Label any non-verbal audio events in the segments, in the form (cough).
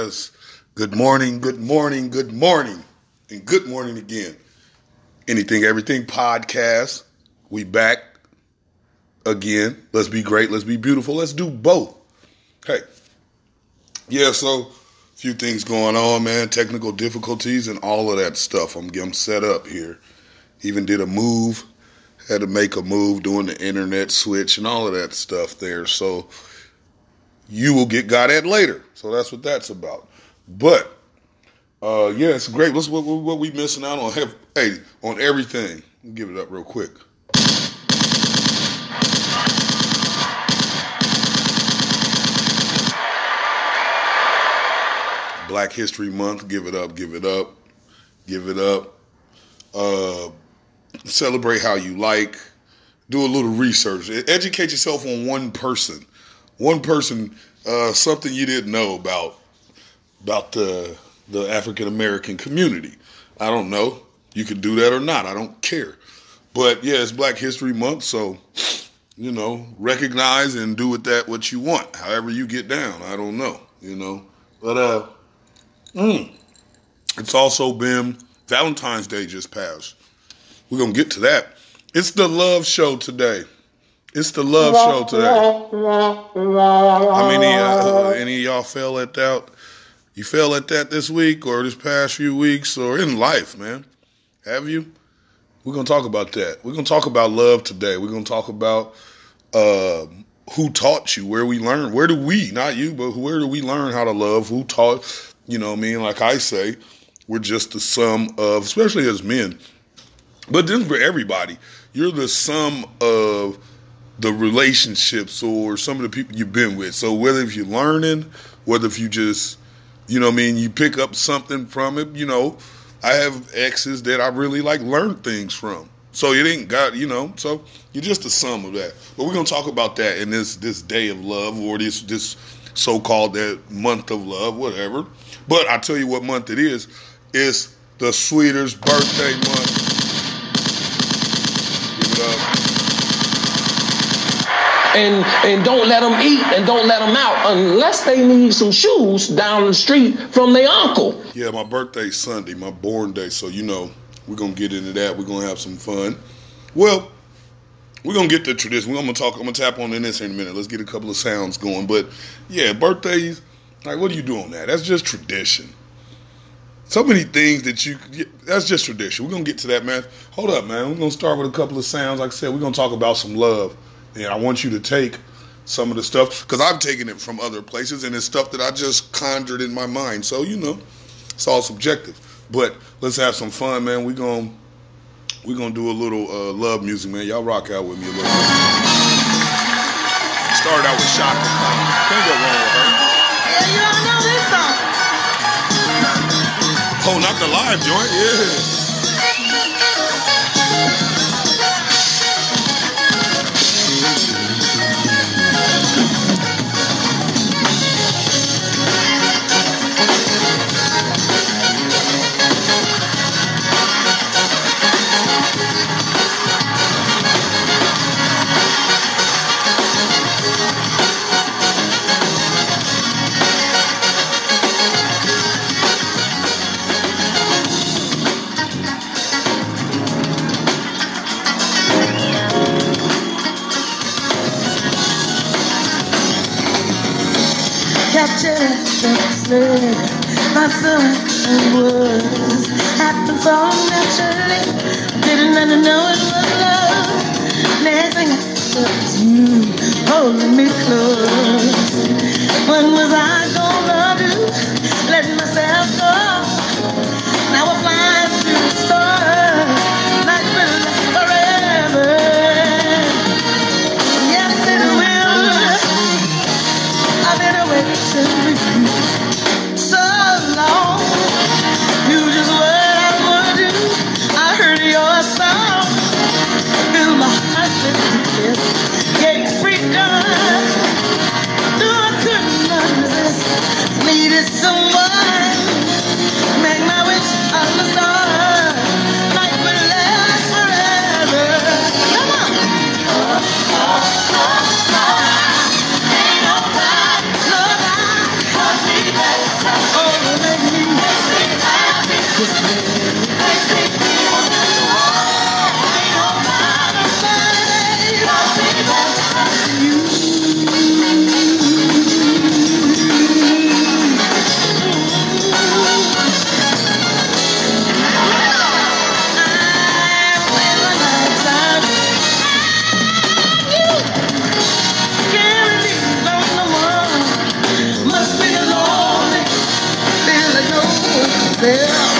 Good morning, good morning, good morning, and good morning again. Anything, everything podcast. We back again. Let's be great. Let's be beautiful. Let's do both. Hey. Yeah, so a few things going on, man. Technical difficulties and all of that stuff. I'm, I'm set up here. Even did a move. Had to make a move doing the internet switch and all of that stuff there. So you will get got at later. So that's what that's about. But uh, yeah, it's great. What, what we missing out on? Have, hey, on everything. Give it up real quick. Black History Month. Give it up. Give it up. Give it up. Uh, celebrate how you like. Do a little research. Educate yourself on one person. One person, uh, something you didn't know about about the the African American community. I don't know. You can do that or not. I don't care. But yeah, it's Black History Month, so you know, recognize and do with that what you want. However you get down. I don't know. You know, but uh, mm, it's also been Valentine's Day just passed. We're gonna get to that. It's the love show today. It's the love show today. How many uh, any of y'all fell at that? You fell at that this week or this past few weeks or in life, man? Have you? We're gonna talk about that. We're gonna talk about love today. We're gonna talk about uh, who taught you, where we learned, where do we, not you, but where do we learn how to love? Who taught? You know, I mean, like I say, we're just the sum of, especially as men, but then for everybody, you're the sum of the relationships or some of the people you've been with. So whether if you're learning, whether if you just, you know, I mean, you pick up something from it. You know, I have exes that I really like learn things from. So it ain't got, you know, so you're just the sum of that. But we're gonna talk about that in this this day of love or this this so called that month of love, whatever. But I tell you what month it is. It's the Sweeter's birthday month. And and don't let them eat and don't let them out unless they need some shoes down the street from their uncle. Yeah, my birthday's Sunday, my born day. So you know, we're gonna get into that. We're gonna have some fun. Well, we're gonna get to tradition. We're gonna talk. I'm gonna tap on in this in a minute. Let's get a couple of sounds going. But yeah, birthdays. Like, what do you do on that? That's just tradition. So many things that you. That's just tradition. We're gonna get to that, man. Hold up, man. We're gonna start with a couple of sounds. Like I said, we're gonna talk about some love, and I want you to take some of the stuff because I've taken it from other places, and it's stuff that I just conjured in my mind. So you know, it's all subjective. But let's have some fun, man. We gonna we gonna do a little uh, love music, man. Y'all rock out with me a little bit. Start out with Chaka. Can't go wrong with her. Yeah, you don't know this song. Oh, not the live joint. Yeah. Happened so naturally. Didn't know it was love. Next thing I you holding me close. Around.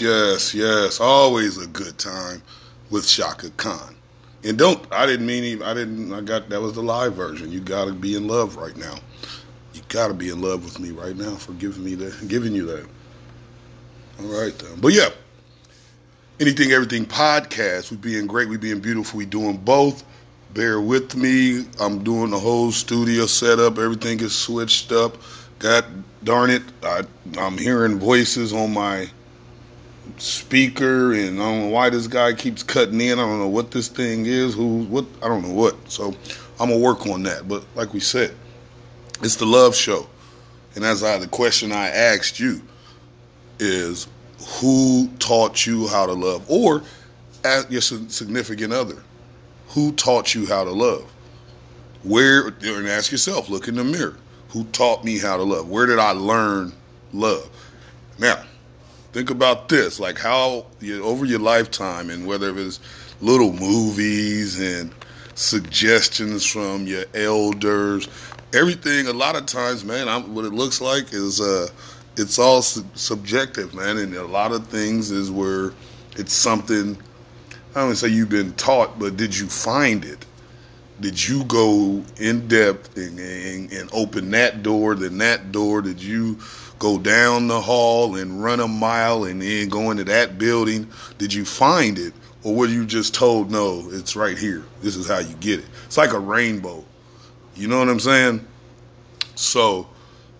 Yes, yes. Always a good time with Chaka Khan. And don't, I didn't mean, even, I didn't, I got, that was the live version. You gotta be in love right now. You gotta be in love with me right now for giving me that, giving you that. All right, then. But yeah, anything, everything podcast. We being great, we being beautiful, we doing both. Bear with me. I'm doing the whole studio setup. Everything is switched up. God darn it, I, I'm hearing voices on my speaker, and I don't know why this guy keeps cutting in. I don't know what this thing is. Who? What? I don't know what. So I'm gonna work on that. But like we said, it's the love show, and as I the question I asked you is, who taught you how to love, or ask your significant other, who taught you how to love? Where? And ask yourself. Look in the mirror. Who taught me how to love? Where did I learn love? Now think about this like how you over your lifetime and whether it's little movies and suggestions from your elders everything a lot of times man I'm, what it looks like is uh it's all su- subjective man and a lot of things is where it's something i don't say you've been taught but did you find it? Did you go in depth and, and, and open that door then that door? Did you go down the hall and run a mile and then go into that building? Did you find it? Or were you just told, no, it's right here? This is how you get it. It's like a rainbow. You know what I'm saying? So,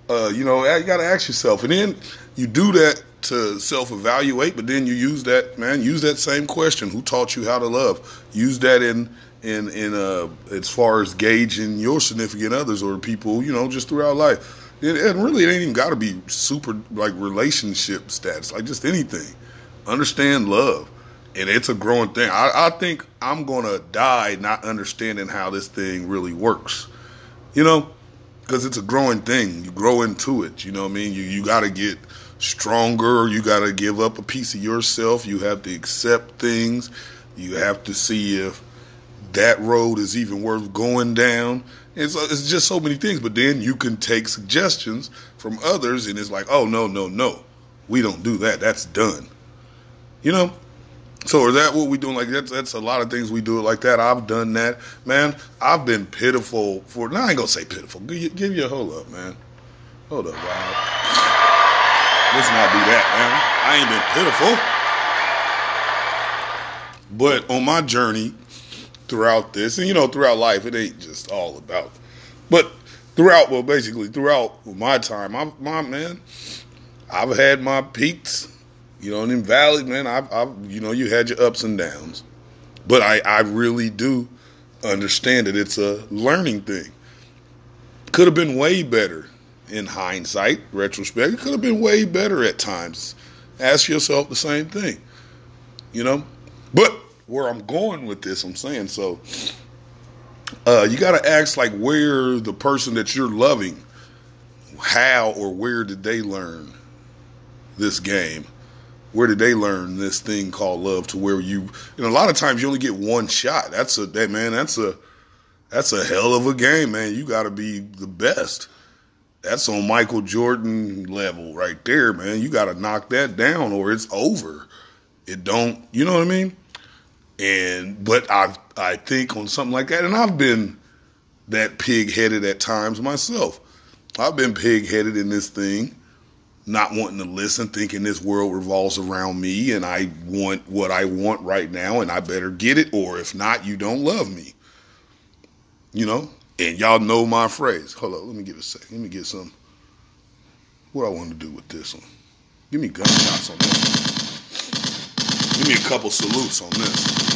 uh, you know, you got to ask yourself. And then you do that to self evaluate, but then you use that, man, use that same question who taught you how to love? Use that in. In, in uh, as far as gauging your significant others or people, you know, just throughout life it, it really it ain't even got to be super like relationship status, like just anything. Understand love, and it's a growing thing. I, I think I'm gonna die not understanding how this thing really works. You know, because it's a growing thing. You grow into it. You know what I mean? You you got to get stronger. You got to give up a piece of yourself. You have to accept things. You have to see if that road is even worth going down. It's, it's just so many things. But then you can take suggestions from others, and it's like, oh, no, no, no. We don't do that. That's done. You know? So is that what we doing? Like that's that's a lot of things we do like that. I've done that, man. I've been pitiful for. Now I ain't gonna say pitiful. Give give you a hold up, man. Hold up, Rob. Let's not do that, man. I ain't been pitiful. But on my journey throughout this, and you know, throughout life, it ain't just all about. But throughout, well, basically throughout my time, I, my man, I've had my peaks you know, and in Valley, man, I've, I've, you know, you had your ups and downs, but I, I really do understand that it's a learning thing. Could have been way better in hindsight, retrospect. It could have been way better at times. Ask yourself the same thing, you know. But where I'm going with this, I'm saying so. Uh, you got to ask like where the person that you're loving, how or where did they learn this game? where did they learn this thing called love to where you know a lot of times you only get one shot. That's a that man that's a that's a hell of a game man. You got to be the best. That's on michael jordan level right there man. You got to knock that down or it's over. It don't you know what i mean and but i i think on something like that and i've been that pig-headed at times myself i've been pig-headed in this thing not wanting to listen, thinking this world revolves around me and I want what I want right now and I better get it, or if not, you don't love me. You know? And y'all know my phrase. Hold on, let me get a second. Let me get some. What I want to do with this one. Give me gunshots on this. Give me a couple salutes on this.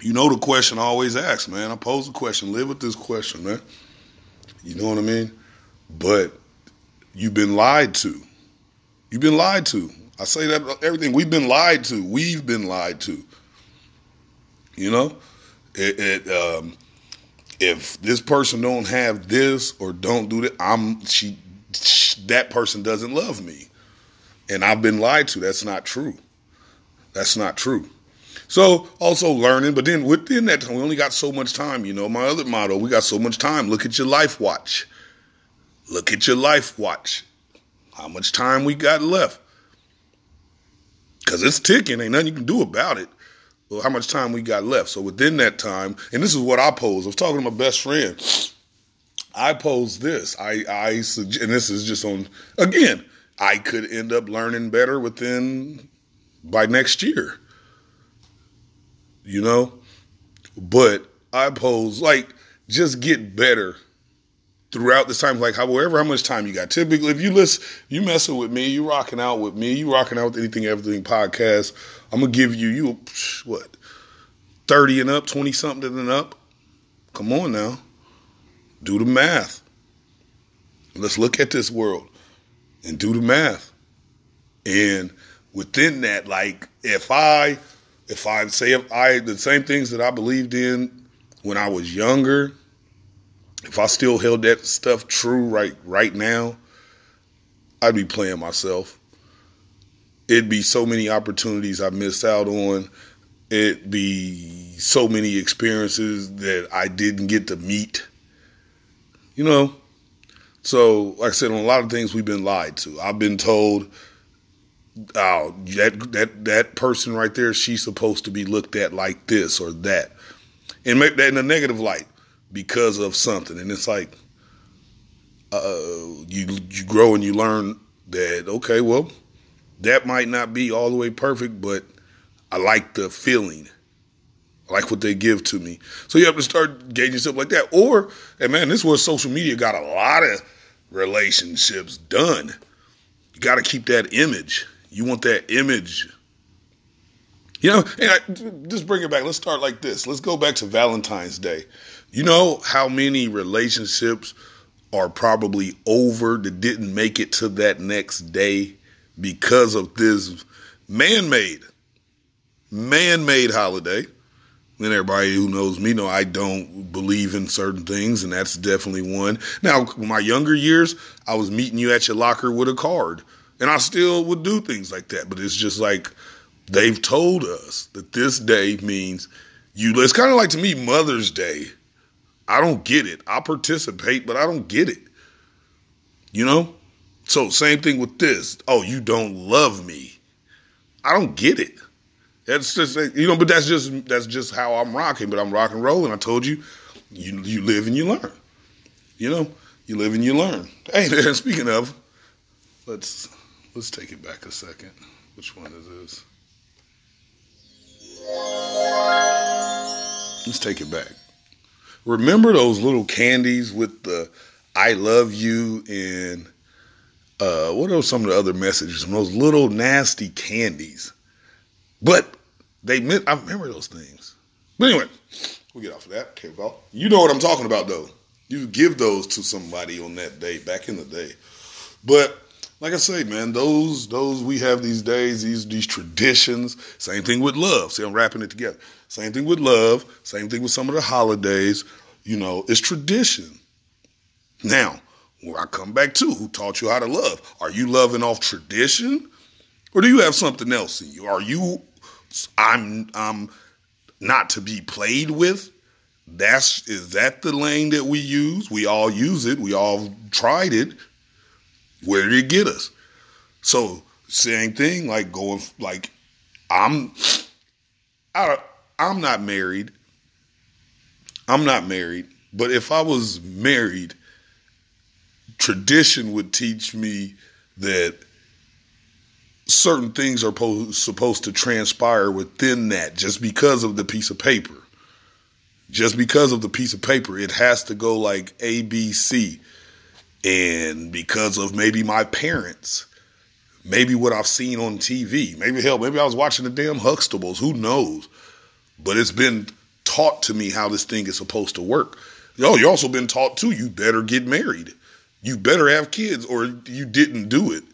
You know the question I always ask, man. I pose the question. Live with this question, man. You know what I mean? But You've been lied to. You've been lied to. I say that everything. We've been lied to. We've been lied to. You know, it, it, um, if this person don't have this or don't do that, I'm she, she, that person doesn't love me, and I've been lied to. That's not true. That's not true. So also learning, but then within that time, we only got so much time. You know, my other motto: we got so much time. Look at your life watch. Look at your life watch. How much time we got left? Because it's ticking, ain't nothing you can do about it. Well, how much time we got left? So within that time, and this is what I pose. I was talking to my best friend. I pose this. I I suggest, and this is just on again. I could end up learning better within by next year. You know, but I pose like just get better throughout this time, like however how much time you got. Typically, if you listen, you messing with me, you rocking out with me, you rocking out with anything, everything podcast. I'm gonna give you you what thirty and up, twenty something and up. Come on now, do the math. Let's look at this world and do the math. And within that, like if I if I say if I the same things that I believed in when I was younger if I still held that stuff true right right now, I'd be playing myself. It'd be so many opportunities I missed out on. It'd be so many experiences that I didn't get to meet. You know, so like I said, on a lot of things we've been lied to. I've been told, "Oh, that that that person right there, she's supposed to be looked at like this or that," and make that in a negative light because of something. And it's like uh, you you grow and you learn that okay, well, that might not be all the way perfect, but I like the feeling. Like what they give to me. So you have to start gauging stuff like that. Or, and man, this is where social media got a lot of relationships done. You got to keep that image. You want that image. You know, and I, just bring it back. Let's start like this. Let's go back to Valentine's Day. You know how many relationships are probably over that didn't make it to that next day because of this man-made, man-made holiday. And everybody who knows me know I don't believe in certain things, and that's definitely one. Now, my younger years, I was meeting you at your locker with a card, and I still would do things like that. But it's just like they've told us that this day means You it's kind of like to me Mother's Day. I don't get it. I participate, but I don't get it. You know? So same thing with this. Oh, you don't love me. I don't get it. That's just you know, but that's just that's just how I'm rocking. But I'm rock and rolling. I told you, you you live and you learn. You know, you live and you learn. Hey, (laughs) man, speaking of, let's let's take it back a second. Which one is this? Let's take it back. Remember those little candies with the "I love you" and uh, what are some of the other messages? Those little nasty candies, but they meant. I remember those things. But anyway, we'll get off of that. Okay, well, you know what I'm talking about, though. You give those to somebody on that day back in the day, but like I say, man, those those we have these days, these these traditions. Same thing with love. See, I'm wrapping it together. Same thing with love. Same thing with some of the holidays. You know, it's tradition. Now, where I come back to, who taught you how to love? Are you loving off tradition, or do you have something else in you? Are you I'm I'm not to be played with? That's is that the lane that we use? We all use it. We all tried it. Where did it get us? So same thing, like going like I'm I I'm not married. I'm not married, but if I was married, tradition would teach me that certain things are po- supposed to transpire within that just because of the piece of paper. Just because of the piece of paper, it has to go like A, B, C and because of maybe my parents, maybe what I've seen on TV, maybe hell, maybe I was watching the damn Huxtables, who knows? But it's been taught to me how this thing is supposed to work. Yo, you also been taught too, you better get married. You better have kids or you didn't do it.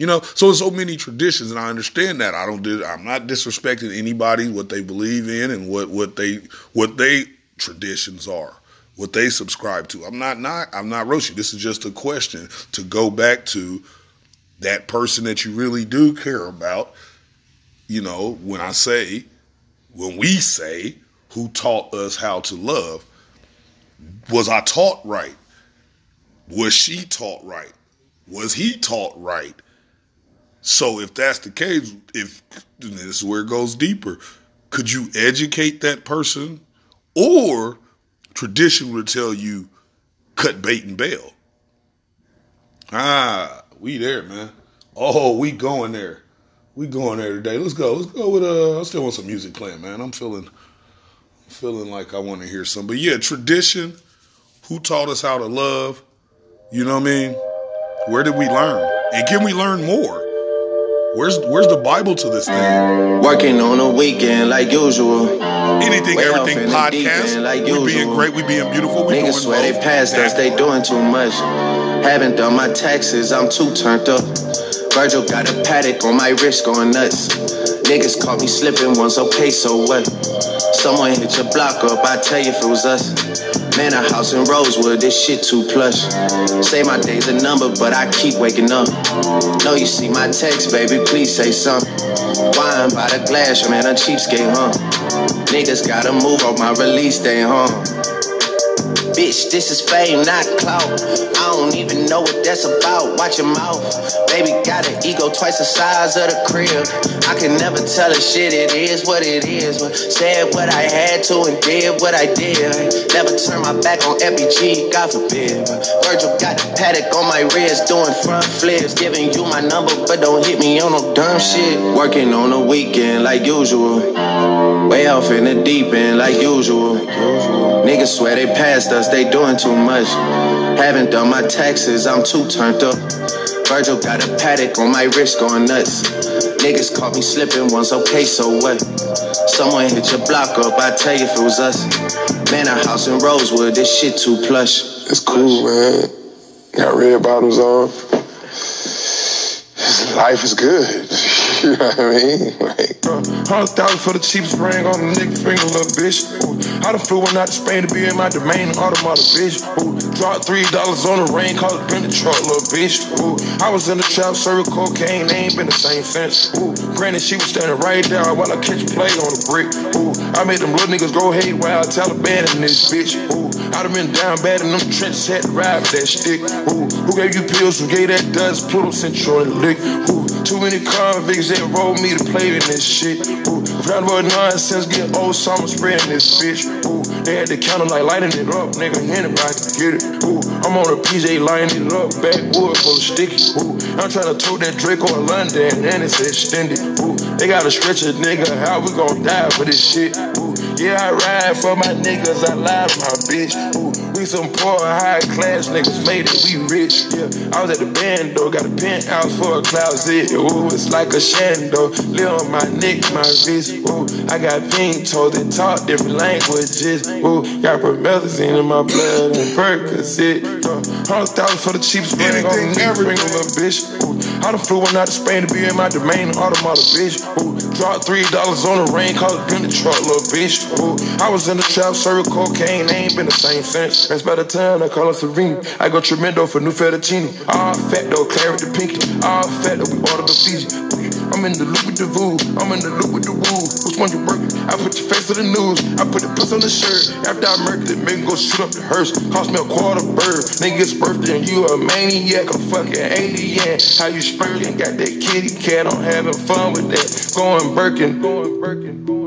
You know, so there's so many traditions, and I understand that. I don't. Do I'm not disrespecting anybody what they believe in and what what they what they traditions are what they subscribe to. I'm not not I'm not Roshi. This is just a question to go back to that person that you really do care about. You know, when I say, when we say, who taught us how to love, was I taught right? Was she taught right? Was he taught right? So if that's the case, if this is where it goes deeper, could you educate that person or tradition would tell you cut bait and bail. Ah, we there, man. Oh, we going there. We going there today. Let's go. Let's go with uh I still want some music playing, man. I'm feeling feeling like I want to hear some. But yeah, tradition, who taught us how to love? You know what I mean? Where did we learn? And can we learn more? Where's where's the Bible to this thing? Working on a weekend like usual. Anything, Way everything podcast. Like we being great, we being beautiful. We Niggas swear they passed us, they doing too much. Haven't done my taxes, I'm too turned up. Virgil got a Patek on my wrist going nuts. Niggas caught me slipping once, okay, so what? Someone hit your block up, I tell you if it was us. Man, a house in Rosewood, this shit too plush. Say my day's a number, but I keep waking up. Know you see my text, baby, please say something. Wine by the glass, man, a cheapskate, huh? Niggas gotta move on my release day, huh? Bitch, this is fame, not clout. I don't even know what that's about. Watch your mouth. Baby got an ego twice the size of the crib. I can never tell a shit, it is what it is. But said what I had to and did what I did. Never turn my back on FBG, God forbid. Virgil got the Patek on my wrist, doing front flips. Giving you my number, but don't hit me on no dumb shit. Working on the weekend like usual. Way off in the deep end like usual. Niggas swear they passed us, they doing too much. Haven't done my taxes, I'm too turned up. Virgil got a Patek on my wrist going nuts. Niggas caught me slipping once, okay, so what? Someone hit your block up, I tell you if it was us. Man, a house in Rosewood, this shit too plush. It's cool, man. Got red bottoms on. Life is good. (laughs) (laughs) You know what I mean? Like, Hundred thousand for the cheapest ring on the nigga finger, little bitch. Ooh, I done flew one out to Spain to be in my domain, automata, bitch. Ooh, dropped three dollars on the rain, cause it been the truck, little bitch. Ooh, I was in the trap, serving cocaine, they ain't been the same since. Ooh, granted, she was standing right there while I catch play on the brick. Ooh, I made them little niggas go hate while I Taliban in this bitch. Ooh, I done been down bad in them trenches, had to ride with that stick. Ooh, who gave you pills? Who gave that dust? Pluto on lick. Ooh, too many convicts that rolled me to play in this shit. Ooh, without about nonsense, get old summer spreading this bitch. Ooh, they had the counter like lighting it up, nigga. Anybody can get it. Ooh, I'm on a PJ lighting it up, backwood of sticky. Ooh, I'm trying to tote that Draco in London, and it's extended. Ooh, they gotta stretch a nigga. How we gon' die for this shit? Ooh, yeah, I ride for my niggas. I lie for my bitch. Ooh, we some poor, high class niggas made it. We rich. Yeah, I was at the band though, got a penthouse for a closet. Ooh, it's like a shando. Live on my neck, my wrist. Ooh, I got pink toes that talk different languages. Ooh, got promethazine in my blood and Percocet. Uh, Hundred thousand for the cheapest ring on Anything, nigga everything. finger, bitch. Ooh, I done flew one out to Spain to be in my domain, automata, bitch. Ooh, dropped three dollars on the rain, cause it the truck, little bitch. I was in the trap, serving cocaine, they ain't been the same since. That's by the time I call her Serene. I go tremendo for new fettuccine. All fat though, claret the pinky. All fat though, we order the Fiji. I'm in the loop with the voo, I'm in the loop with the woo. Which one you working? I put your face to the news, I put the puss on the shirt. After I murdered it, make go shoot up the hearse. Cost me a quarter bird. Nigga's birthday and you a maniac, a fucking alien. How you spurting? Got that kitty cat, I'm having fun with that. Going Birkin, going Birkin, going.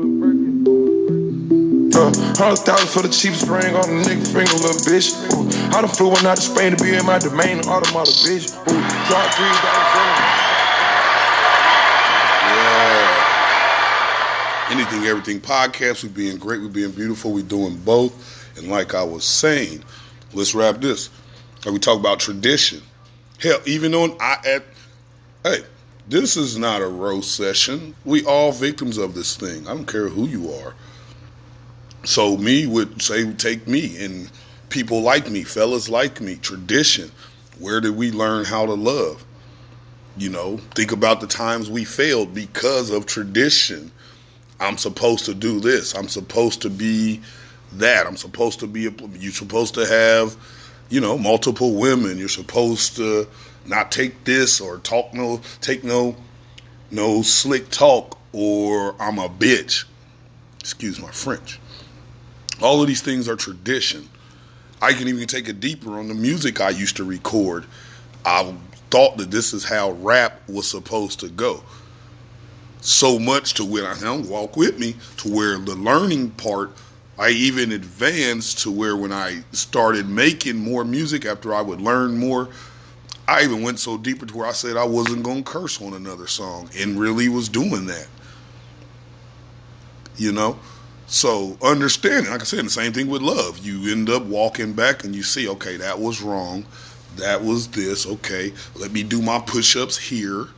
Uh, hundred thousand for the cheapest ring on the nigga finger, little bitch. Ooh, I done flew one out to Spain to be in my domain, automata, bitch. Ooh, dropped three on. Anything, everything podcast. We being great. We being beautiful. We doing both. And like I was saying, let's wrap this. Like we talk about tradition. Hell, even on I at hey, this is not a roast session. We all victims of this thing. I don't care who you are. So me would say take me and people like me, fellas like me, tradition. Where did we learn how to love? You know, think about the times we failed because of tradition. I'm supposed to do this. I'm supposed to be that. I'm supposed to be. A, you're supposed to have, you know, multiple women. You're supposed to not take this or talk no, take no, no slick talk or I'm a bitch. Excuse my French. All of these things are tradition. I can even take it deeper on the music I used to record. I thought that this is how rap was supposed to go so much to where I don't walk with me to where the learning part I even advanced to where when I started making more music after I would learn more, I even went so deeper to where I said I wasn't gonna curse on another song and really was doing that. You know? So understanding, like I said, the same thing with love. You end up walking back and you see, okay, that was wrong. That was this. Okay, let me do my push ups here.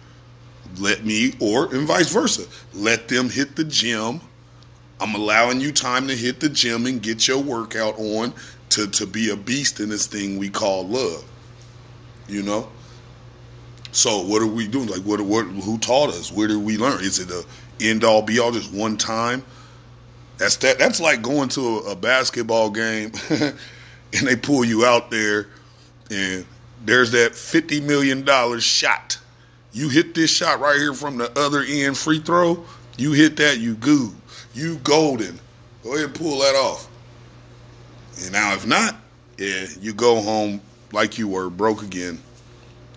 Let me or and vice versa. Let them hit the gym. I'm allowing you time to hit the gym and get your workout on to to be a beast in this thing we call love you know? So what are we doing? Like what what who taught us? Where did we learn? Is it a end all be all just one time that's that that's like going to a, a basketball game (laughs) and they pull you out there and there's that 50 million dollar shot you hit this shot right here from the other end free throw, you hit that, you good. You golden. Go ahead and pull that off. And now if not, yeah, you go home like you were broke again.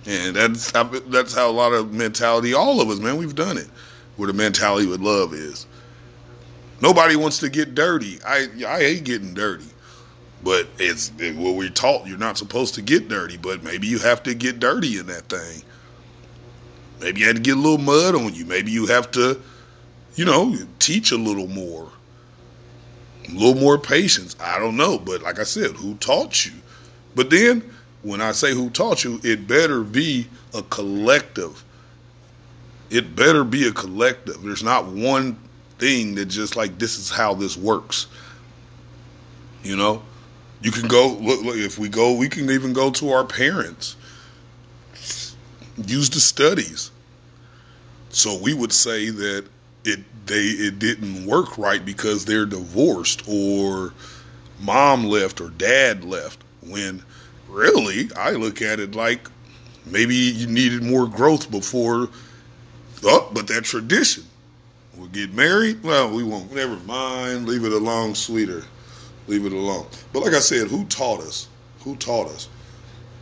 And that's how, that's how a lot of mentality, all of us, man, we've done it. Where the mentality with love is. Nobody wants to get dirty. I I hate getting dirty. But it's what we're taught. You're not supposed to get dirty, but maybe you have to get dirty in that thing. Maybe you had to get a little mud on you. Maybe you have to, you know, teach a little more. A little more patience. I don't know. But like I said, who taught you? But then when I say who taught you, it better be a collective. It better be a collective. There's not one thing that just like this is how this works. You know? You can go look, look if we go, we can even go to our parents use the studies. So we would say that it they it didn't work right because they're divorced or mom left or dad left. When really, I look at it like maybe you needed more growth before. Oh, but that tradition. We'll get married. Well, we won't. Never mind. Leave it alone, sweeter. Leave it alone. But like I said, who taught us? Who taught us?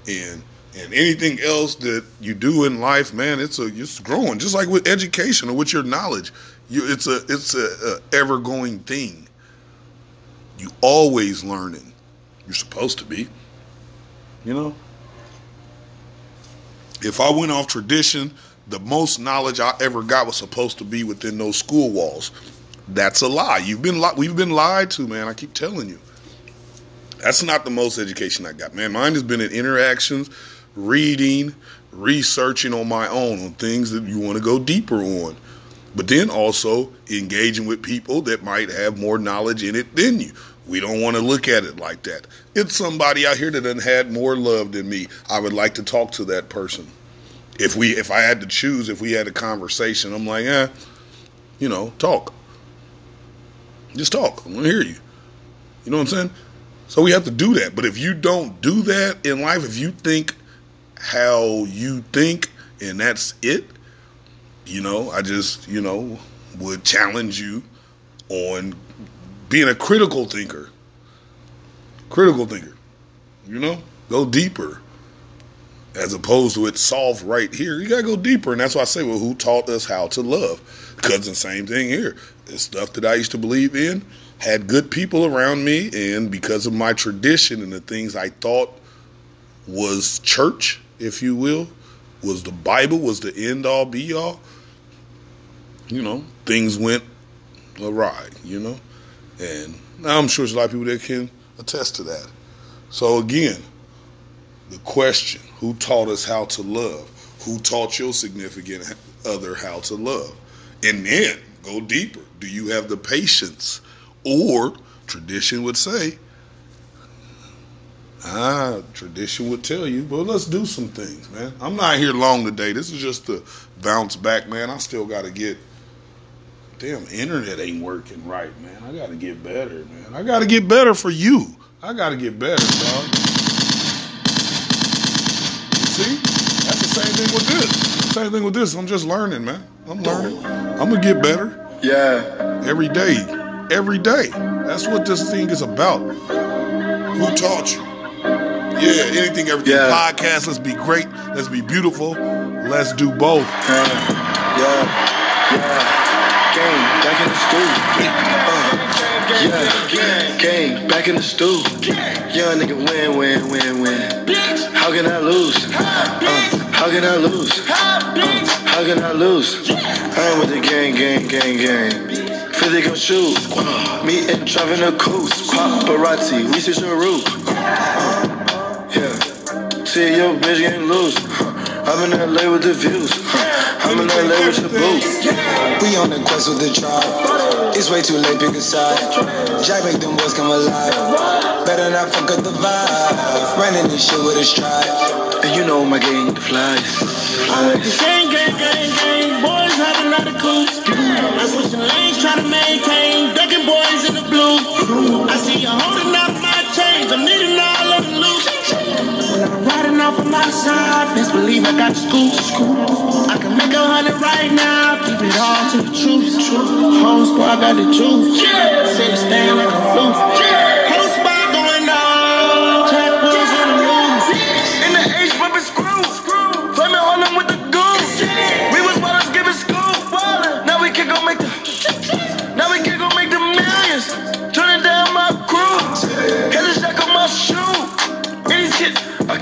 And and anything else that you do in life, man, it's a it's growing. Just like with education or with your knowledge, you it's a it's a, a ever going thing. You always learning. You're supposed to be. You know. If I went off tradition, the most knowledge I ever got was supposed to be within those school walls. That's a lie. You've been li- we've been lied to, man. I keep telling you. That's not the most education I got, man. Mine has been in interactions, reading, researching on my own on things that you want to go deeper on. But then also engaging with people that might have more knowledge in it than you. We don't want to look at it like that. It's somebody out here that done had more love than me. I would like to talk to that person. If we if I had to choose, if we had a conversation, I'm like, eh, you know, talk. Just talk. I want to hear you. You know what I'm saying? So we have to do that. But if you don't do that in life, if you think how you think and that's it, you know, I just, you know, would challenge you on being a critical thinker. Critical thinker. You know? Go deeper. As opposed to it solved right here. You gotta go deeper. And that's why I say, well, who taught us how to love? Because the same thing here. The stuff that I used to believe in had good people around me, and because of my tradition and the things I thought was church, if you will, was the Bible, was the end all be all, you know, things went awry, you know? And I'm sure there's a lot of people that can attest to that. So again, the question, who taught us how to love? Who taught your significant other how to love? And then go deeper. Do you have the patience? Or tradition would say, ah, tradition would tell you, but let's do some things, man. I'm not here long today. This is just to bounce back, man. I still got to get. Damn, internet ain't working right, man. I got to get better, man. I got to get better for you. I got to get better, dog. See, that's the same thing with this. Same thing with this. I'm just learning, man. I'm learning. I'm gonna get better. Yeah. Every day, every day. That's what this thing is about. Who taught you? Yeah, anything, everything. Yeah. Podcast. Let's be great. Let's be beautiful. Let's do both. Uh, yeah. Yeah. Gang, back in the stool. Uh, yeah. Gang, back in the stool. Young nigga win, win, win, win. How can I lose? Uh, how can I lose? Uh, how can I lose? I'm with the gang, gang, gang, gang. Philly gon' shoot. Me and driving a coast. Paparazzi, we see your roof. Yeah. See your bitch getting loose. I'm in LA with the views. I'm in LA with your boo. We on the quest with the tribe. It's way too late, pick a side. Jack make them boys come alive. Better not fuck up the vibe. Running this shit with a stride. And you know my gang, the flies. Flies. Gang, gang, gang, gang, boys have a lot of coops. I'm switching lanes, trying to maintain. Ducking boys in the blue. I see you holding up my chains. I'm needing all of the loot. Riding off on my side, best believe I got the scoop. I can make a hundred right now. Keep it all to the truth. Whole squad got the juice. Say the stand like a flute. Whole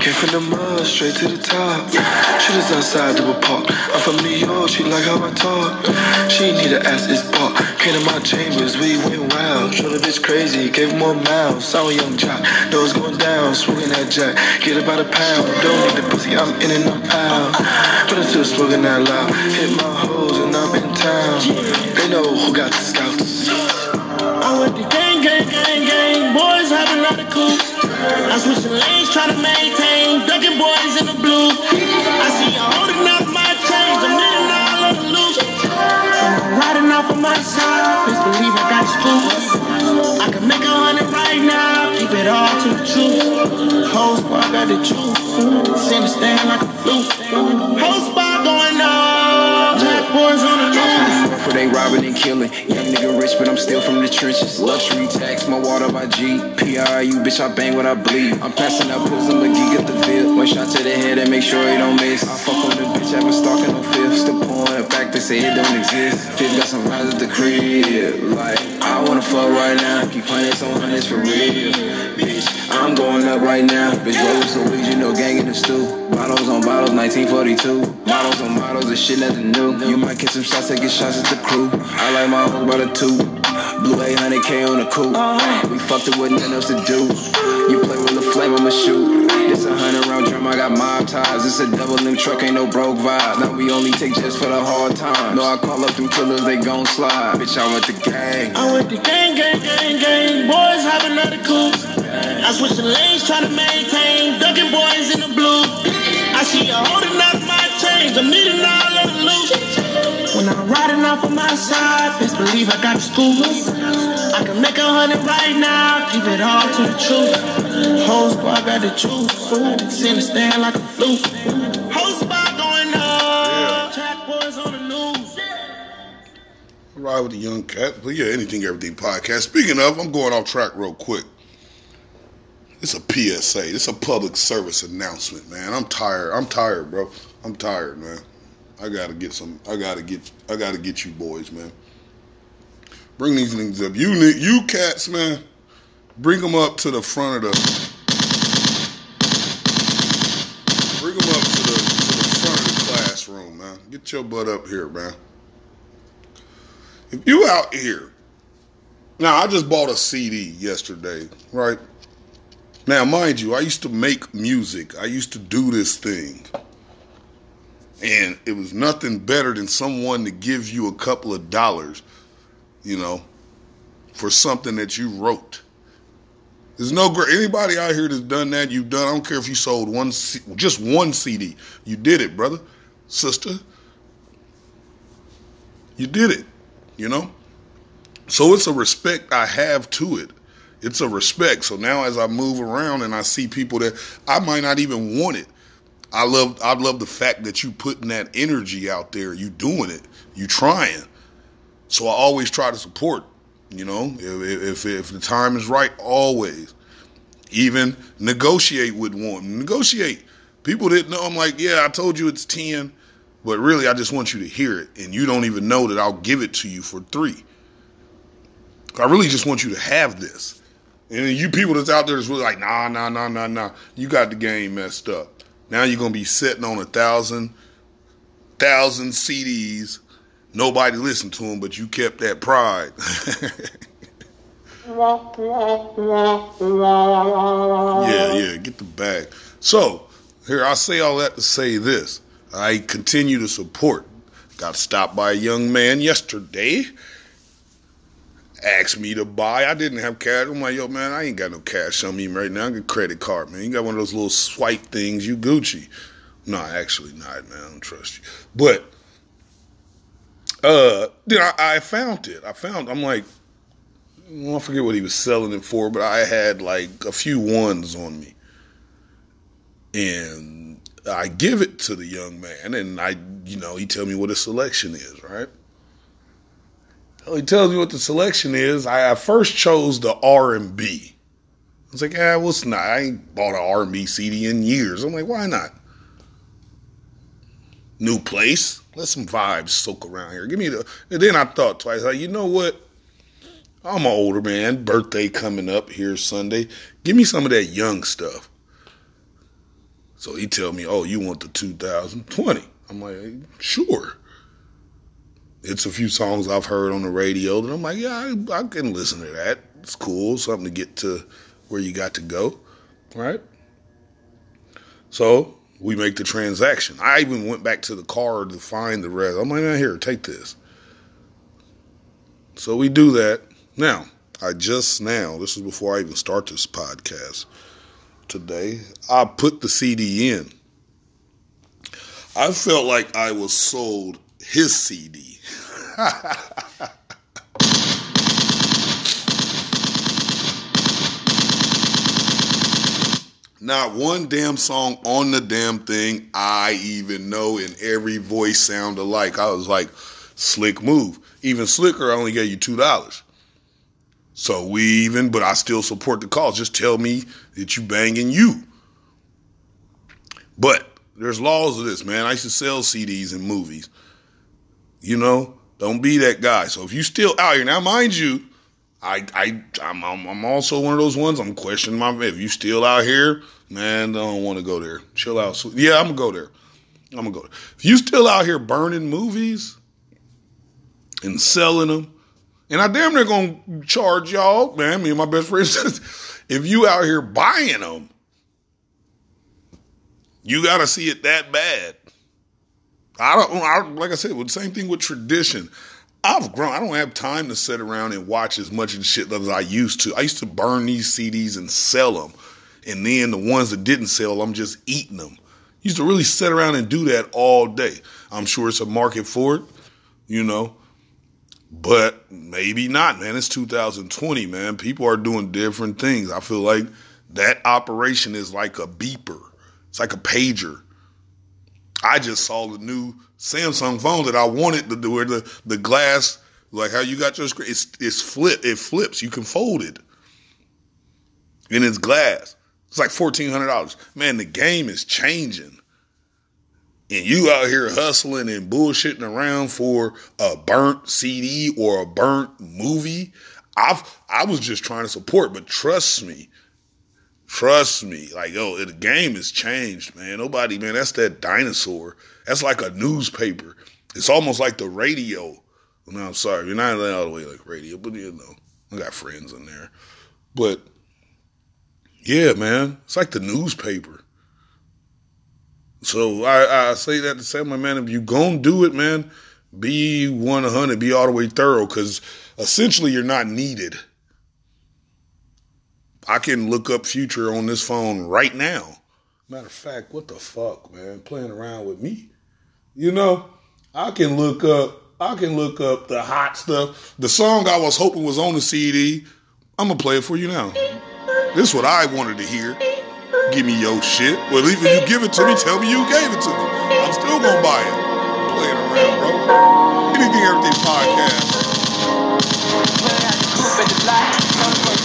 came from the mud, straight to the top. Shooters outside do a park. I'm from New York, she like how I talk. She need to ask is park. Came to my chambers, we went wild. Showed the bitch crazy, gave her more mouths. Saw a young jock, nose going down, smoking that jack. Get about a pound, don't need the pussy, I'm in and I'm out. But I'm still smoking that loud. Hit my hoes and I'm in town. They know who got the scouts. I'm with the gang, gang, gang. Boys have a lot of coops. I'm switching lanes, trying to maintain. Ducking boys in the blue. I see you holding up my chains. I'm needing all of the loot. my side, please believe I got juice. I can make a hundred right now, keep it all to the truth. Whole squad got the juice, send the stand like a flute. Whole squad they robbing and killing. Young nigga rich, but I'm still from the trenches. Luxury tax, my water by G. PRU, bitch, I bang what I bleed. I'm passing out pills, I'm a geek at the field. One shot to the head and make sure he don't miss. I fuck on the bitch, I've been stalking no fifth. Still pouring back, they say it don't exist. Fifth got some rides at the crib. Like, I wanna fuck right now. Keep hundreds on hundreds for real. Bitch, I'm going up right now. Bitch, roll some weed, you know, gang in the stew. Bottles on bottles, 1942. Models on models, this shit nothing new. You might get some shots, take shots at the crew. I like my hoes by the two. Blue 800K on the coupe. We fucked it with nothing else to do. You play with the flame, I'ma shoot. This a hundred round drum, I got mob ties. This a double link truck, ain't no broke vibe. Now we only take jets for the hard times. No, I call up them killers, they gon' slide. Bitch, I went the gang. I went the gang, gang, gang, gang. Boys having another coupe. I switched the lanes, trying to maintain. Ducking boys in the blue. I see you holding up my chains, I'm needing all of the loot. When I'm riding off on my side, best believe I got the scoop. I can make a hundred right now, keep it all to the truth. Whole squad got the juice. Send the stand like a flute. Whole squad going up. Track boys on the news. Ride with the young cat. But yeah, anything, everything podcast. Speaking of, I'm going off track real quick. It's a PSA. It's a public service announcement, man. I'm tired. I'm tired, bro. I'm tired, man. I gotta get some. I gotta get. I gotta get you boys, man. Bring these things up. You, you cats, man. Bring them up to the front of the. Bring them up to the to the front of the classroom, man. Get your butt up here, man. If you out here, now I just bought a CD yesterday, right? Now, mind you, I used to make music. I used to do this thing. And it was nothing better than someone to give you a couple of dollars, you know, for something that you wrote. There's no great anybody out here that's done that. You've done. I don't care if you sold one, just one CD. You did it, brother, sister. You did it. You know. So it's a respect I have to it. It's a respect. So now as I move around and I see people that I might not even want it, I love I love the fact that you putting that energy out there, you doing it, you trying. So I always try to support. You know, if if, if the time is right, always. Even negotiate with one. Negotiate. People didn't know. I'm like, yeah, I told you it's ten, but really, I just want you to hear it, and you don't even know that I'll give it to you for three. I really just want you to have this. And you people that's out there that's really like, nah, nah, nah, nah, nah. You got the game messed up. Now you're gonna be sitting on a thousand, thousand CDs. Nobody listened to them, but you kept that pride. (laughs) yeah, yeah, get the bag. So here I say all that to say this. I continue to support. Got stopped by a young man yesterday asked me to buy. I didn't have cash. I'm like, yo, man, I ain't got no cash on me right now. I got a credit card, man. You got one of those little swipe things. You Gucci. No, actually not, man. I don't trust you. But uh, then I, I found it. I found. I'm like, I forget what he was selling it for, but I had like a few ones on me, and I give it to the young man, and I, you know, he tell me what his selection is, right? He tells me what the selection is. I, I first chose the R and B. I was like, yeah, what's not? I ain't bought an R and B CD in years. I'm like, why not? New place. Let some vibes soak around here. Give me the. And then I thought twice. Like, you know what? I'm an older man. Birthday coming up here Sunday. Give me some of that young stuff. So he tell me, oh, you want the 2020? I'm like, sure it's a few songs I've heard on the radio that I'm like, yeah, I, I, can listen to that. It's cool, something to get to where you got to go, right? So we make the transaction. I even went back to the car to find the rest. I'm like, man, here, take this. So we do that. Now, I just now, this is before I even start this podcast today, I put the CD in. I felt like I was sold his CD. (laughs) Not one damn song on the damn thing I even know, and every voice sound alike. I was like, slick move. Even slicker, I only gave you two dollars. So we even, but I still support the cause. Just tell me that you banging you. But there's laws of this, man. I used to sell CDs and movies. You know, don't be that guy. So if you still out here now, mind you, I I I'm I'm, also one of those ones. I'm questioning my if you still out here, man. I don't want to go there. Chill out. Yeah, I'm gonna go there. I'm gonna go. There. If you still out here burning movies and selling them, and I damn near gonna charge y'all, man. Me and my best friend (laughs) if you out here buying them, you gotta see it that bad. I don't. I, like I said, the same thing with tradition. I've grown. I don't have time to sit around and watch as much of shit as I used to. I used to burn these CDs and sell them, and then the ones that didn't sell, I'm just eating them. Used to really sit around and do that all day. I'm sure it's a market for it, you know, but maybe not, man. It's 2020, man. People are doing different things. I feel like that operation is like a beeper. It's like a pager. I just saw the new Samsung phone that I wanted to do where the, the glass, like how you got your screen, it's, it's flip, it flips. You can fold it. And it's glass. It's like $1,400. Man, the game is changing. And you out here hustling and bullshitting around for a burnt CD or a burnt movie. I've, I was just trying to support, but trust me, Trust me, like yo, the game has changed, man. Nobody, man, that's that dinosaur. That's like a newspaper. It's almost like the radio. No, I'm sorry, you're not all the way like radio, but you know, I got friends in there. But yeah, man, it's like the newspaper. So I, I say that to say, my man, if you gonna do it, man, be 100, be all the way thorough, because essentially you're not needed. I can look up Future on this phone right now. Matter of fact, what the fuck, man? Playing around with me. You know, I can look up I can look up the hot stuff. The song I was hoping was on the CD. I'm gonna play it for you now. This is what I wanted to hear. Give me your shit. Well, even if you give it to me, tell me you gave it to me. I'm still gonna buy it. Playing around, bro. Anything, everything podcast.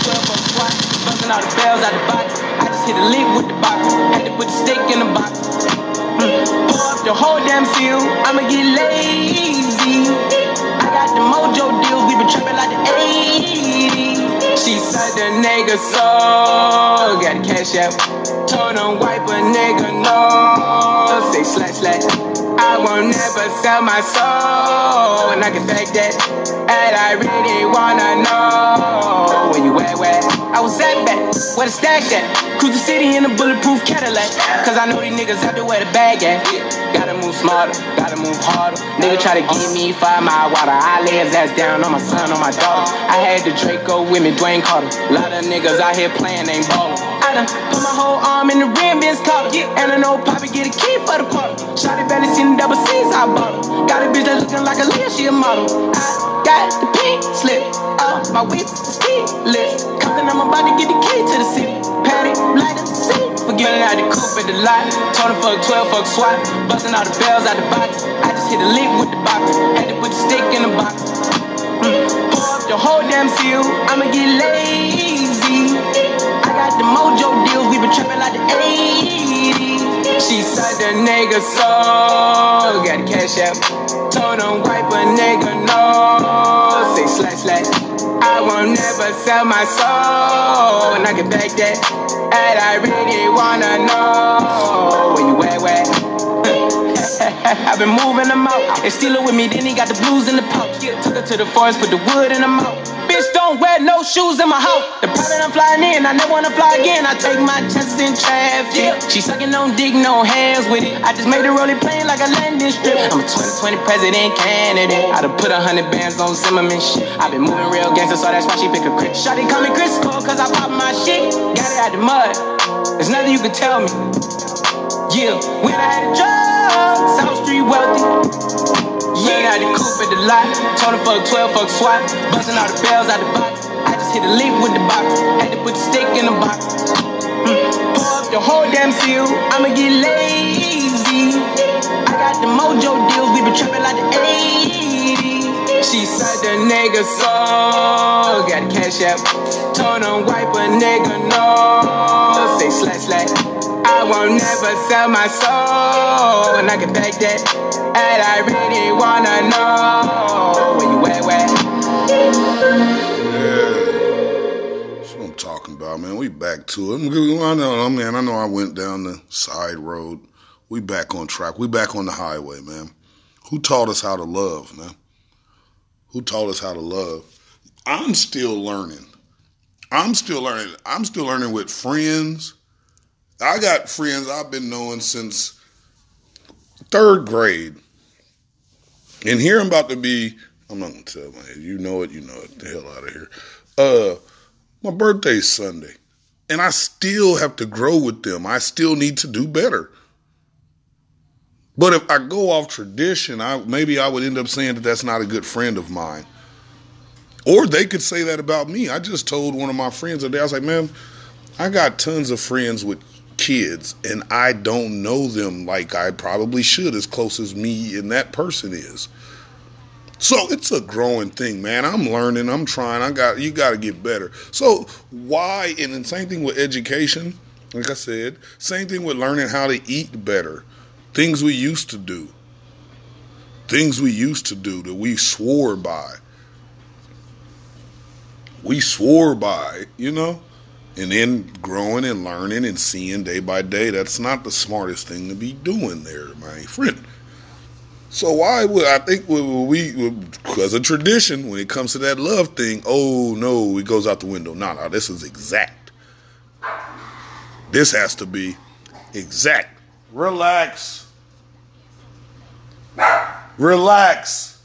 Busting all the bells out the box. I just hit a lick with the box. Had to put the stick in the box. Mm. Pour up the whole damn field. I'ma get lazy. I got the mojo deals. We been trapping like the 80s. She said the nigga so got cash out. Told him wipe a nigga no. Say slash slash. I won't never sell my soul. And I can back that. And I really wanna know where you at, where? I was at back, where the stack at? Cruise the city in a bulletproof Cadillac. Cause I know these niggas out there where the bag at. Gotta move smarter, gotta move harder. Nigga try to give me five mile water. I lay his ass down on my son, on my daughter. I had the Draco with me, Dwayne Carter. Lot of niggas out here playing, ain't ballin'. I done put my whole arm in the rim, Vince Carter. And I know Poppy get a key for the quarter. Shotty barely seen the double C's, I bought her. Got a bitch that looking like a Leah, she a model. I got the pink slip up my whip, ski list. Compton, I'm about to get the key to the city. Patty, light up the seat. Forgetting out the coupe at the lot. Told him fuck 12, fuck SWAT. Busting all the bells out the box. I just hit a lick with the box. Had to put the stick in the box. Mm. Pour up the whole damn field. I'ma get lazy. I got the mojo deals. We been trapping like the 80s. She said the nigga soul. got a cash out. Told him wipe a nigga no. Say slash slash. I won't never sell my soul. And I can back that. And I really wanna know where you at, where? (laughs) I've been moving them out. They steal it with me, then he got the blues in the pouch. Took her to the forest, put the wood in the mouth. Bitch, don't wear no shoes in my house. The private I'm flying in, I never wanna fly again. I take my chances in traffic. She sucking on dick, no hands with it. I just made her roll it plain like a landing strip. I'm a 2020 president candidate. I done put a hundred bands on Zimmerman shit. i been moving real gangster, so that's why she pick a crit. Shotty call me Chris Cole, cause I pop my shit. Got it out the mud. There's nothing you can tell me. Yeah, when I had a drug, South Street wealthy. I had the coupe at the lot. Told him fuck 12, fuck SWAT. Busting all the bells out the box. I just hit a leap with the box. Had to put the stick in the box. Mm. Pour up the whole damn seal. I'ma get lazy. I got the mojo deals, we been trapping like the 80s. She said the nigga soul, got cash app. Told him wipe a nigga no. Say slash slash. I won't never sell my soul, and I can back that. And I really wanna know where you at, where? Yeah. What I'm talking about, man. We back to it. I know, man. I know I went down the side road. We back on track. We back on the highway, man. Who taught us how to love, man? Who taught us how to love? I'm still learning. I'm still learning. I'm still learning with friends. I got friends I've been knowing since third grade. And here I'm about to be, I'm not gonna tell man, you know it, you know it, the hell out of here. Uh my birthday's Sunday. And I still have to grow with them. I still need to do better. But if I go off tradition, I maybe I would end up saying that that's not a good friend of mine. Or they could say that about me. I just told one of my friends today, I was like, man, I got tons of friends with kids and I don't know them like I probably should as close as me and that person is. So it's a growing thing, man. I'm learning, I'm trying. I got you got to get better. So why and the same thing with education, like I said, same thing with learning how to eat better. Things we used to do. Things we used to do that we swore by. We swore by, you know? and then growing and learning and seeing day by day that's not the smartest thing to be doing there my friend so why would i think we because of tradition when it comes to that love thing oh no it goes out the window no no this is exact this has to be exact relax relax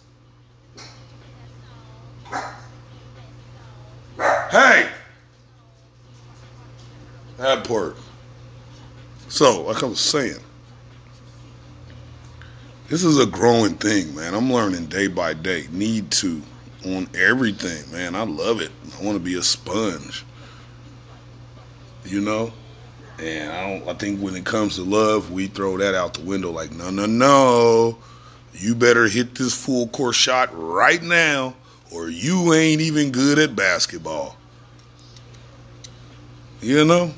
hey that part. So, like I was saying, this is a growing thing, man. I'm learning day by day. Need to on everything, man. I love it. I want to be a sponge. You know? And I don't I think when it comes to love, we throw that out the window like, no, no, no. You better hit this full court shot right now, or you ain't even good at basketball. You know?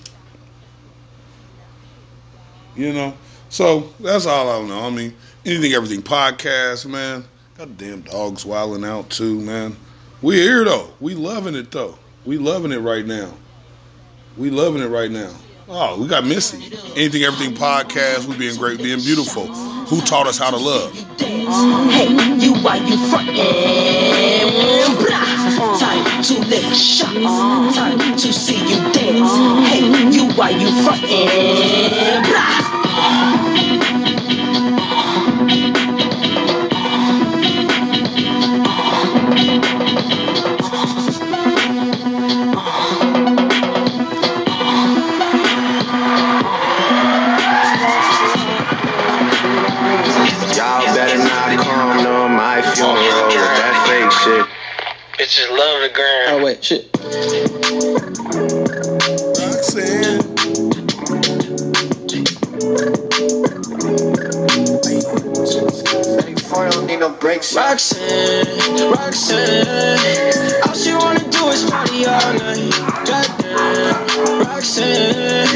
You know? So that's all I know. I mean, anything, everything podcast, man. Goddamn dogs wilding out too, man. We here though. We loving it though. We loving it right now. We loving it right now. Oh, we got Missy. Anything, everything podcast. We being great, being beautiful. Who taught us how to love? Hey, you why you frontin'? Time to lick shots. Time to see you dance. Hey, you why you Y'all Bitches love the gram. Oh wait, shit. Roxanne. Roxanne, Roxanne, all she wanna do is party all night. Goddamn, Roxanne,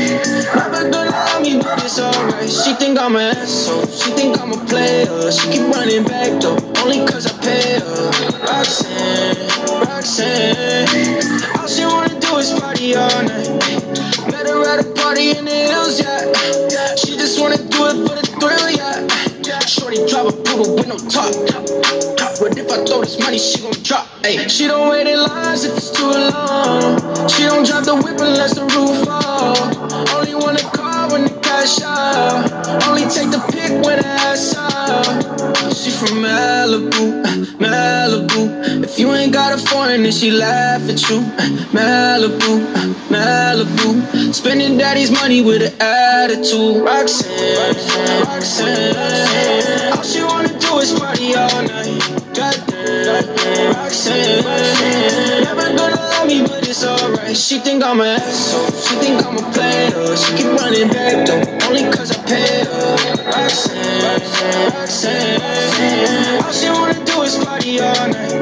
never gonna love me, but it's alright. She think I'm an asshole, she think I'm a player. She keep running back though, only cause I pay her. Roxanne, Roxanne, all she wanna do is party all night. Met her at a party in the hills, yeah. She just wanna do it for the thrill, yeah. Shorty drive a poodle with no top. But if I throw this money, she gon' drop. Ay, she don't wait in lines if it's too long. She don't drop the whip unless the roof foreign, then she laugh at you. Malibu, Malibu. Spending daddy's money with an attitude. Roxanne, Roxanne. Roxanne. All she wanna do is party all night. Goddamn. Roxanne, Roxanne. Never gonna love me, but it's alright. She think I'm an asshole. She think I'm a player. She keep running back though, only cause I pay her. Roxanne, Roxanne, Roxanne. All she wanna do is party all night.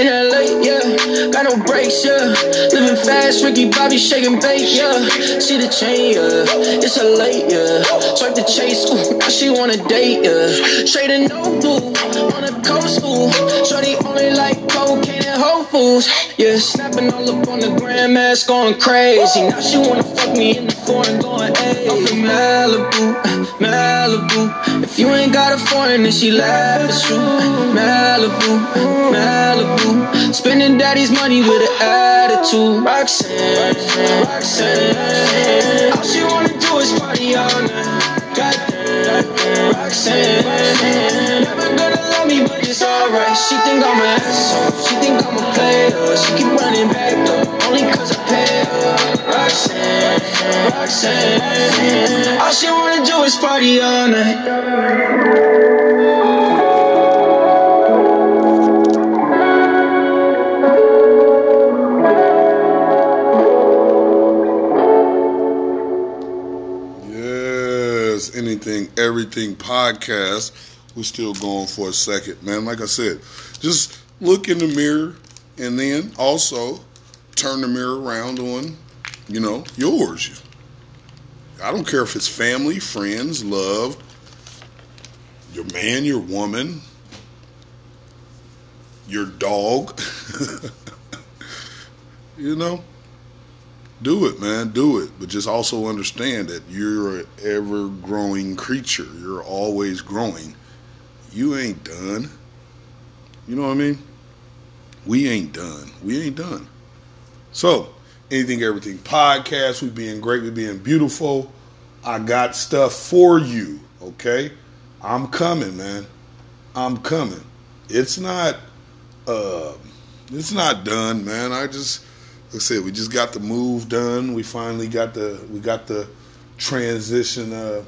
In LA, yeah, got no brakes, yeah. Living fast, Ricky Bobby shaking bait, yeah. See the chain, yeah. It's a late, yeah. Swipe the chase, ooh, now she wanna date, yeah. Straight and no blue, on the coast, ooh. Shorty only like cocaine and Whole Foods, yeah. Snapping all up on the grandmas, going crazy. Now she wanna fuck me in the foreign, going, hey. I'm from Malibu, Malibu. If you ain't got a foreign, then she laugh at you. Malibu, Malibu. Spending daddy's money with an attitude. Roxanne, Roxanne. All she wanna do is party all night. Goddamn, Roxanne. Never gonna love me, but it's alright. She think I'm an asshole. She think I'm a player. She keep running back though, only cause I pay her. Roxanne, Roxanne. All she wanna do is party all night. Everything podcast. We're still going for a second, man. Like I said, just look in the mirror and then also turn the mirror around on, you know, yours. I don't care if it's family, friends, love, your man, your woman, your dog. (laughs) you know, do it, man. Do it. But just also understand that you're an ever growing creature. You're always growing. You ain't done. You know what I mean? We ain't done. We ain't done. So, anything, everything podcast. We being great. We being beautiful. I got stuff for you. Okay, I'm coming, man. I'm coming. It's not. Uh, it's not done, man. I just like I said, we just got the move done. We finally got the we got the transition. Uh,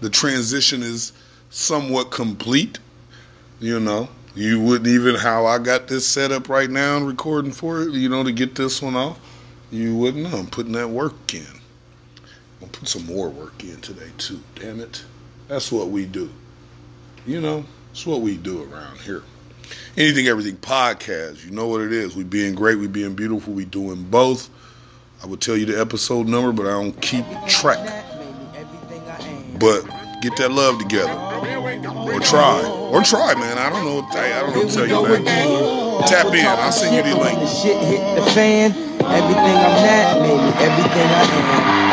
the transition is somewhat complete. You know, you wouldn't even how I got this set up right now and recording for it. You know, to get this one off, you wouldn't know. I'm putting that work in. I'll put some more work in today too. Damn it, that's what we do. You know, it's what we do around here. Anything, everything podcast. You know what it is. We being great. We being beautiful. We doing both. I would tell you the episode number, but I don't keep track. But get that love together, or try, or try, man. I don't know. What I, don't know what to tell you, man. Tap in. I'll send you the link. Shit hit the fan. Everything I'm not, maybe everything I am.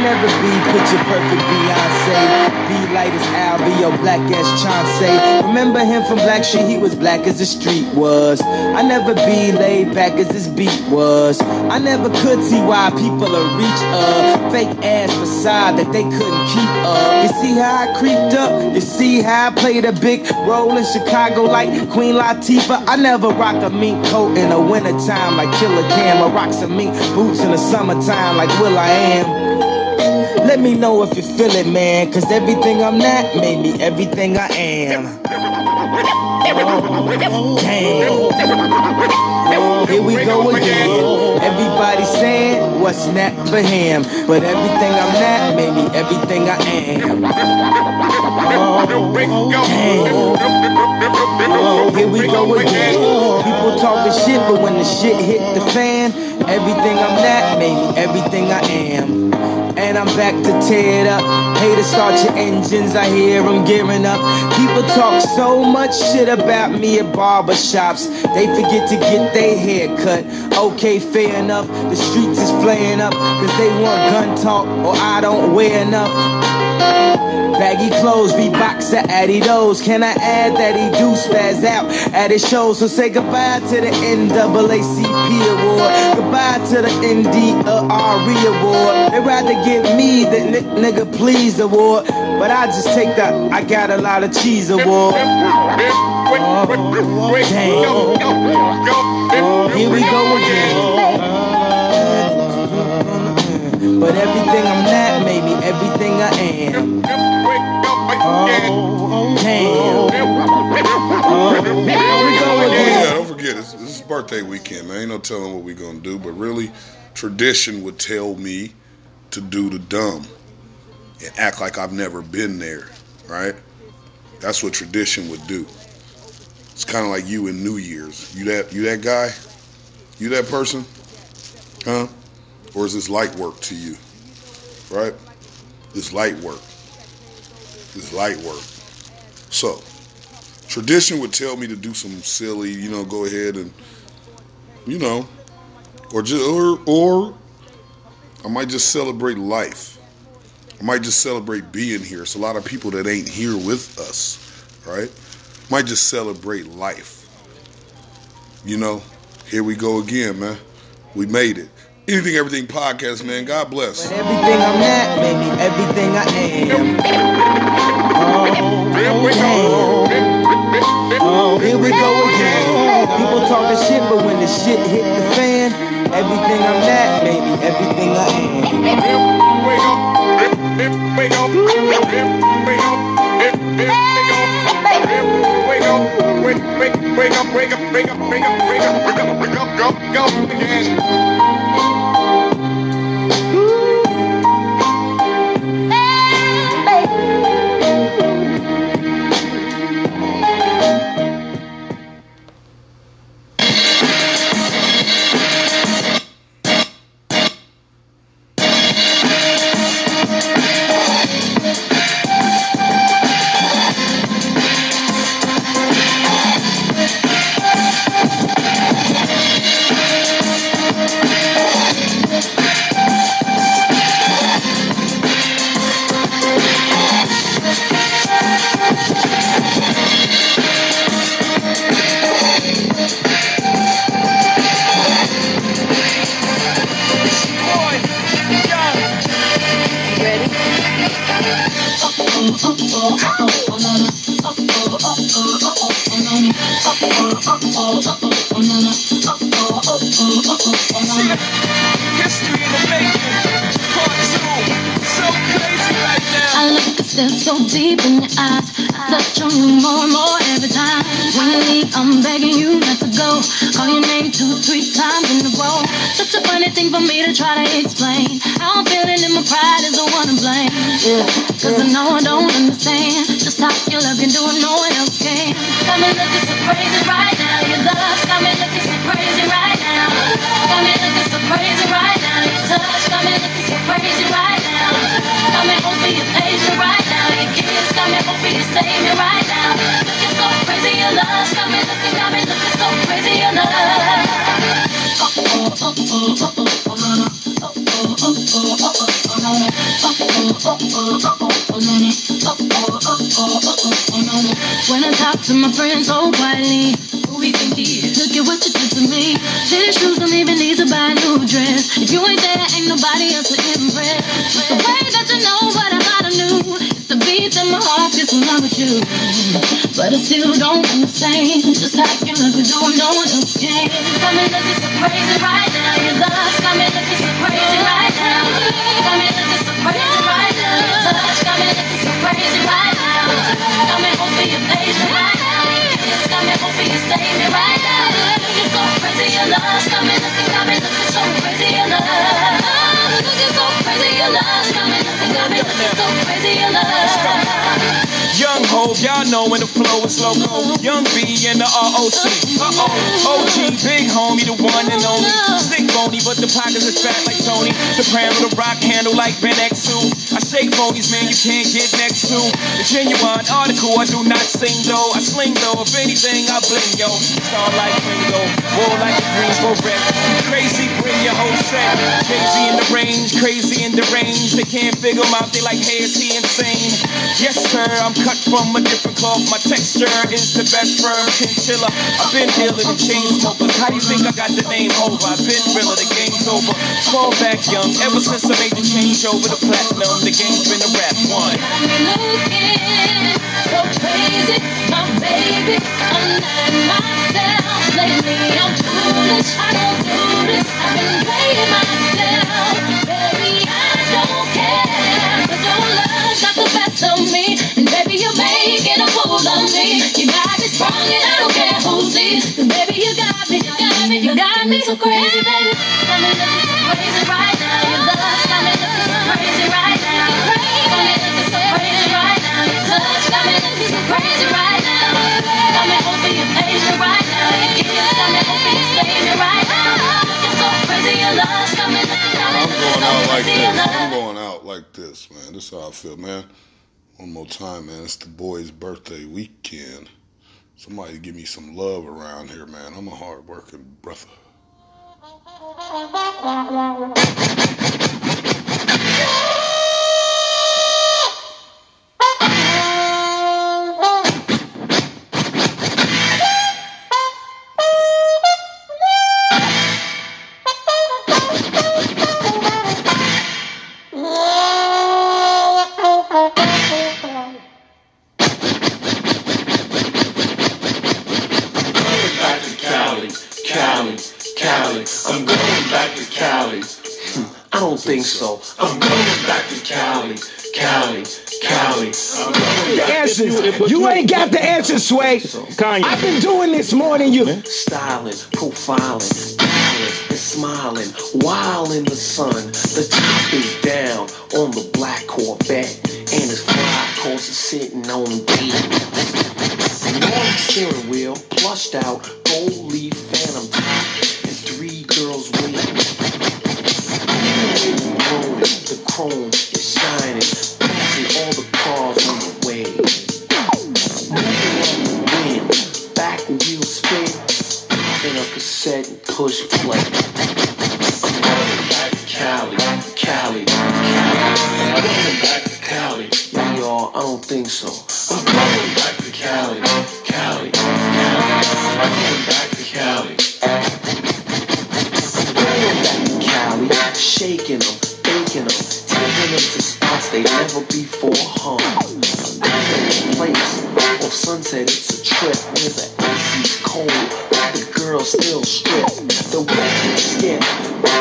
Never be picture perfect Beyonce. Be light as Al, be your black as Chauncey. Remember him from Black Street? He was black as the street was. I never be laid back as this beat was. I never could see why people are reach up. fake ass facade that they couldn't keep up. You see how I creeped up? You see how I played a big role in Chicago like Queen Latifah? I never rock a mink coat in the wintertime like Killer Cam. I rock some mink boots in the summertime like Will I Am. Let me know if you feel it, man. Cause everything I'm not made me everything I am. Damn. Here we go again. Everybody saying what's not for him. But everything I'm not made me everything I am. Oh, Damn. Oh, Here we go again. People talking shit, but when the shit hit the fan, everything I'm not made me everything I am. And I'm back to tear it up. Haters start your engines, I hear them gearing up. People talk so much shit about me at barbershops. They forget to get their hair cut. Okay, fair enough. The streets is flaying up. Cause they want gun talk or I don't wear enough. Baggy clothes, Reeboks are Adidas. Can I add that he do spaz out at his shows? So say goodbye to the NAACP award. Goodbye to the NDRE award. They'd rather give me the n- nigga please award. But I just take the I got a lot of cheese award. Oh, damn. Here we go again. But everything I'm not made me everything I am. Oh, damn. Oh, Yeah, don't forget, it's, this is birthday weekend, man. Ain't no telling what we gonna do, but really, tradition would tell me to do the dumb and act like I've never been there, right? That's what tradition would do. It's kind of like you in New Year's. You that you that guy? You that person? Huh? Or is this light work to you? Right? This light work. This light work. So, tradition would tell me to do some silly, you know, go ahead and, you know, or just or or I might just celebrate life. I might just celebrate being here. It's a lot of people that ain't here with us, right? Might just celebrate life. You know, here we go again, man. We made it. Anything, everything podcast, man. God bless. But everything I'm not, maybe everything I am. Oh, oh, here we go again. People talking shit, but when the shit hit the fan, everything I'm not, maybe everything I am. Ooh. History in the making. I so deep in your eyes. Touch on you more and more every time. When you leave, I'm begging you not to go. Call your name two, three times in a row. Such a funny thing for me to try to explain. How I'm feeling and my pride is the one to blame. Yeah, cause I know I don't understand. Just how your love can do it, no one else can. Got me looking so crazy right now. Your love got me looking so crazy right now. Got me looking so crazy right now. Your touch got me looking so crazy right now. Got me hoping you page me right now. Looking so crazy, love got me got me so crazy, love. Oh oh oh oh oh oh oh no. Oh oh oh oh oh oh oh no. Oh oh oh oh oh oh oh no. Oh oh oh oh oh oh oh no. When I talk to my friends oh, so quietly. Who we think he is? Look at what you did to me. Tennis shoes don't even need to buy a new dress. If you ain't there, ain't nobody else to impress. The way that you know what It's the beat that my heart gets when I'm with you. But I still don't understand just how you look as though no one else can. Got me looking so crazy right now. Your love's got me looking so crazy right now. Got me looking so crazy right now. Your touch got me looking so crazy right now. Got me hoping you page me right now. Kiss got me hoping you save me right now. Looking so crazy, your love's got me looking, got me looking so crazy, your love. So crazy, your love's me looking, got me so crazy, your love. Young Hov, y'all know when the flow is loco. Young B and the ROC. Uh oh, OG, big homie, the one and only. Sick bony, but the pockets is fat like Tony. Soprano, the rock handle like Ben X2. I shake phonies, man, you can't get next to. The genuine article, I do not sing though. I sling though, if anything, I bling yo. Star like Ringo, war like a Greensboro wreck. Crazy, bring your whole set. Crazy in the range, crazy and deranged. They can't figure him out, they like, hey, is he insane? Yes, sir, I'm cut from a different cloth. My texture is the best firm chinchilla. I've been dealing in chain smokers. How do you think I got the name over? I've been realer, the game's over. Fall back young, ever since I made the change over the platinum, the game's been a rap one. So crazy, my baby. I'm not myself lately. I'm foolish. I don't do this. I've been playing myself, don't your the best of me, and baby, you're making a fool of me. You got me and I don't care it. Baby, you got me, you got me, you got me so crazy, baby. Got me so crazy right now. Your love got me so crazy right now. Your got me so crazy right now. Your got me right now. I'm going out like this. I'm going out like this, man. This is how I feel, man. One more time, man. It's the boy's birthday weekend. Somebody give me some love around here, man. I'm a hard working brother. Answers. You ain't got the answers, Sway. I've been doing this more than you. Styling, profiling, dialing, and smiling, while in the sun. The top is down on the black Corvette, and his fly cars are sitting on D. Long steering wheel, plushed out, gold leaf phantom top, and three girls waiting. The chrome is shining, passing all the cars on the way. In a cassette and push play. Cali, Cali, Cali. I'm going back to Cali. Yeah, y'all, I don't think so. I'm going back to Cali, Cali, Cali. I'm going back to Cali. Cali, shaking them, baking them, taking them to spots they never before hung. Place on Sunset, it's a trip where the AC's cold, the girl still strip. The record skip,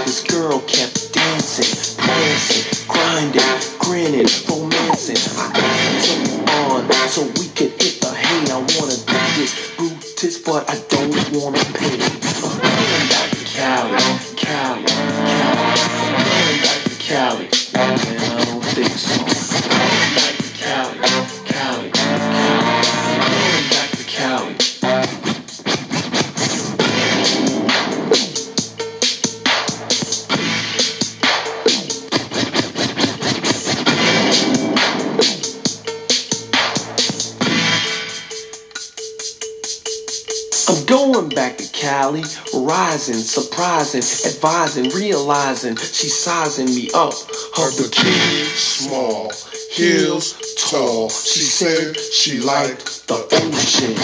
this girl kept dancing, prancing, grinding, grinning, romancing. I took it on so we could hit the hay. I wanna do this Brutus, but I don't wanna pay. I'm back to Cali, Cali, Cali. I'm back to Cali. Man, I don't think so. I'm back to Cali, Cali, Cali. Back to Cali, rising, surprising, advising, realizing she's sizing me up. Her bikini small, heels tall. She said she liked the ocean.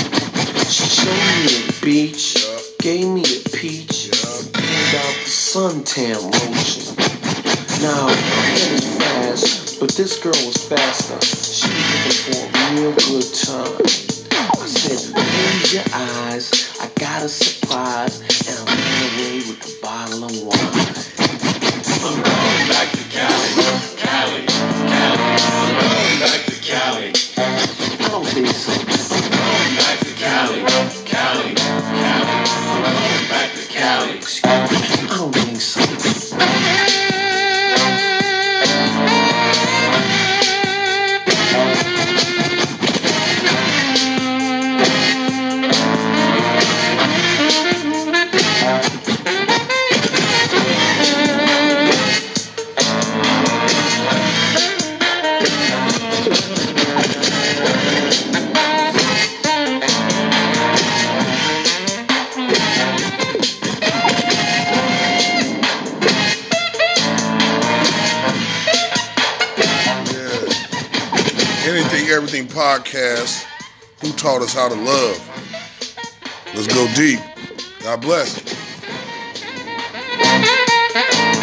She showed me the beach, gave me a peach, and out the suntan lotion. Now, is fast, but this girl was faster. She was looking for a real good time. I said, close your eyes. I got a surprise, and I'm ran away with a bottle of wine. I'm going back to Cali, Cali, Cali. I'm going back to Cali. I don't think so. I'm going back to Cali, Cali, Cali. I'm going back to Cali. Podcast. Who taught us how to love? Let's go deep. God bless.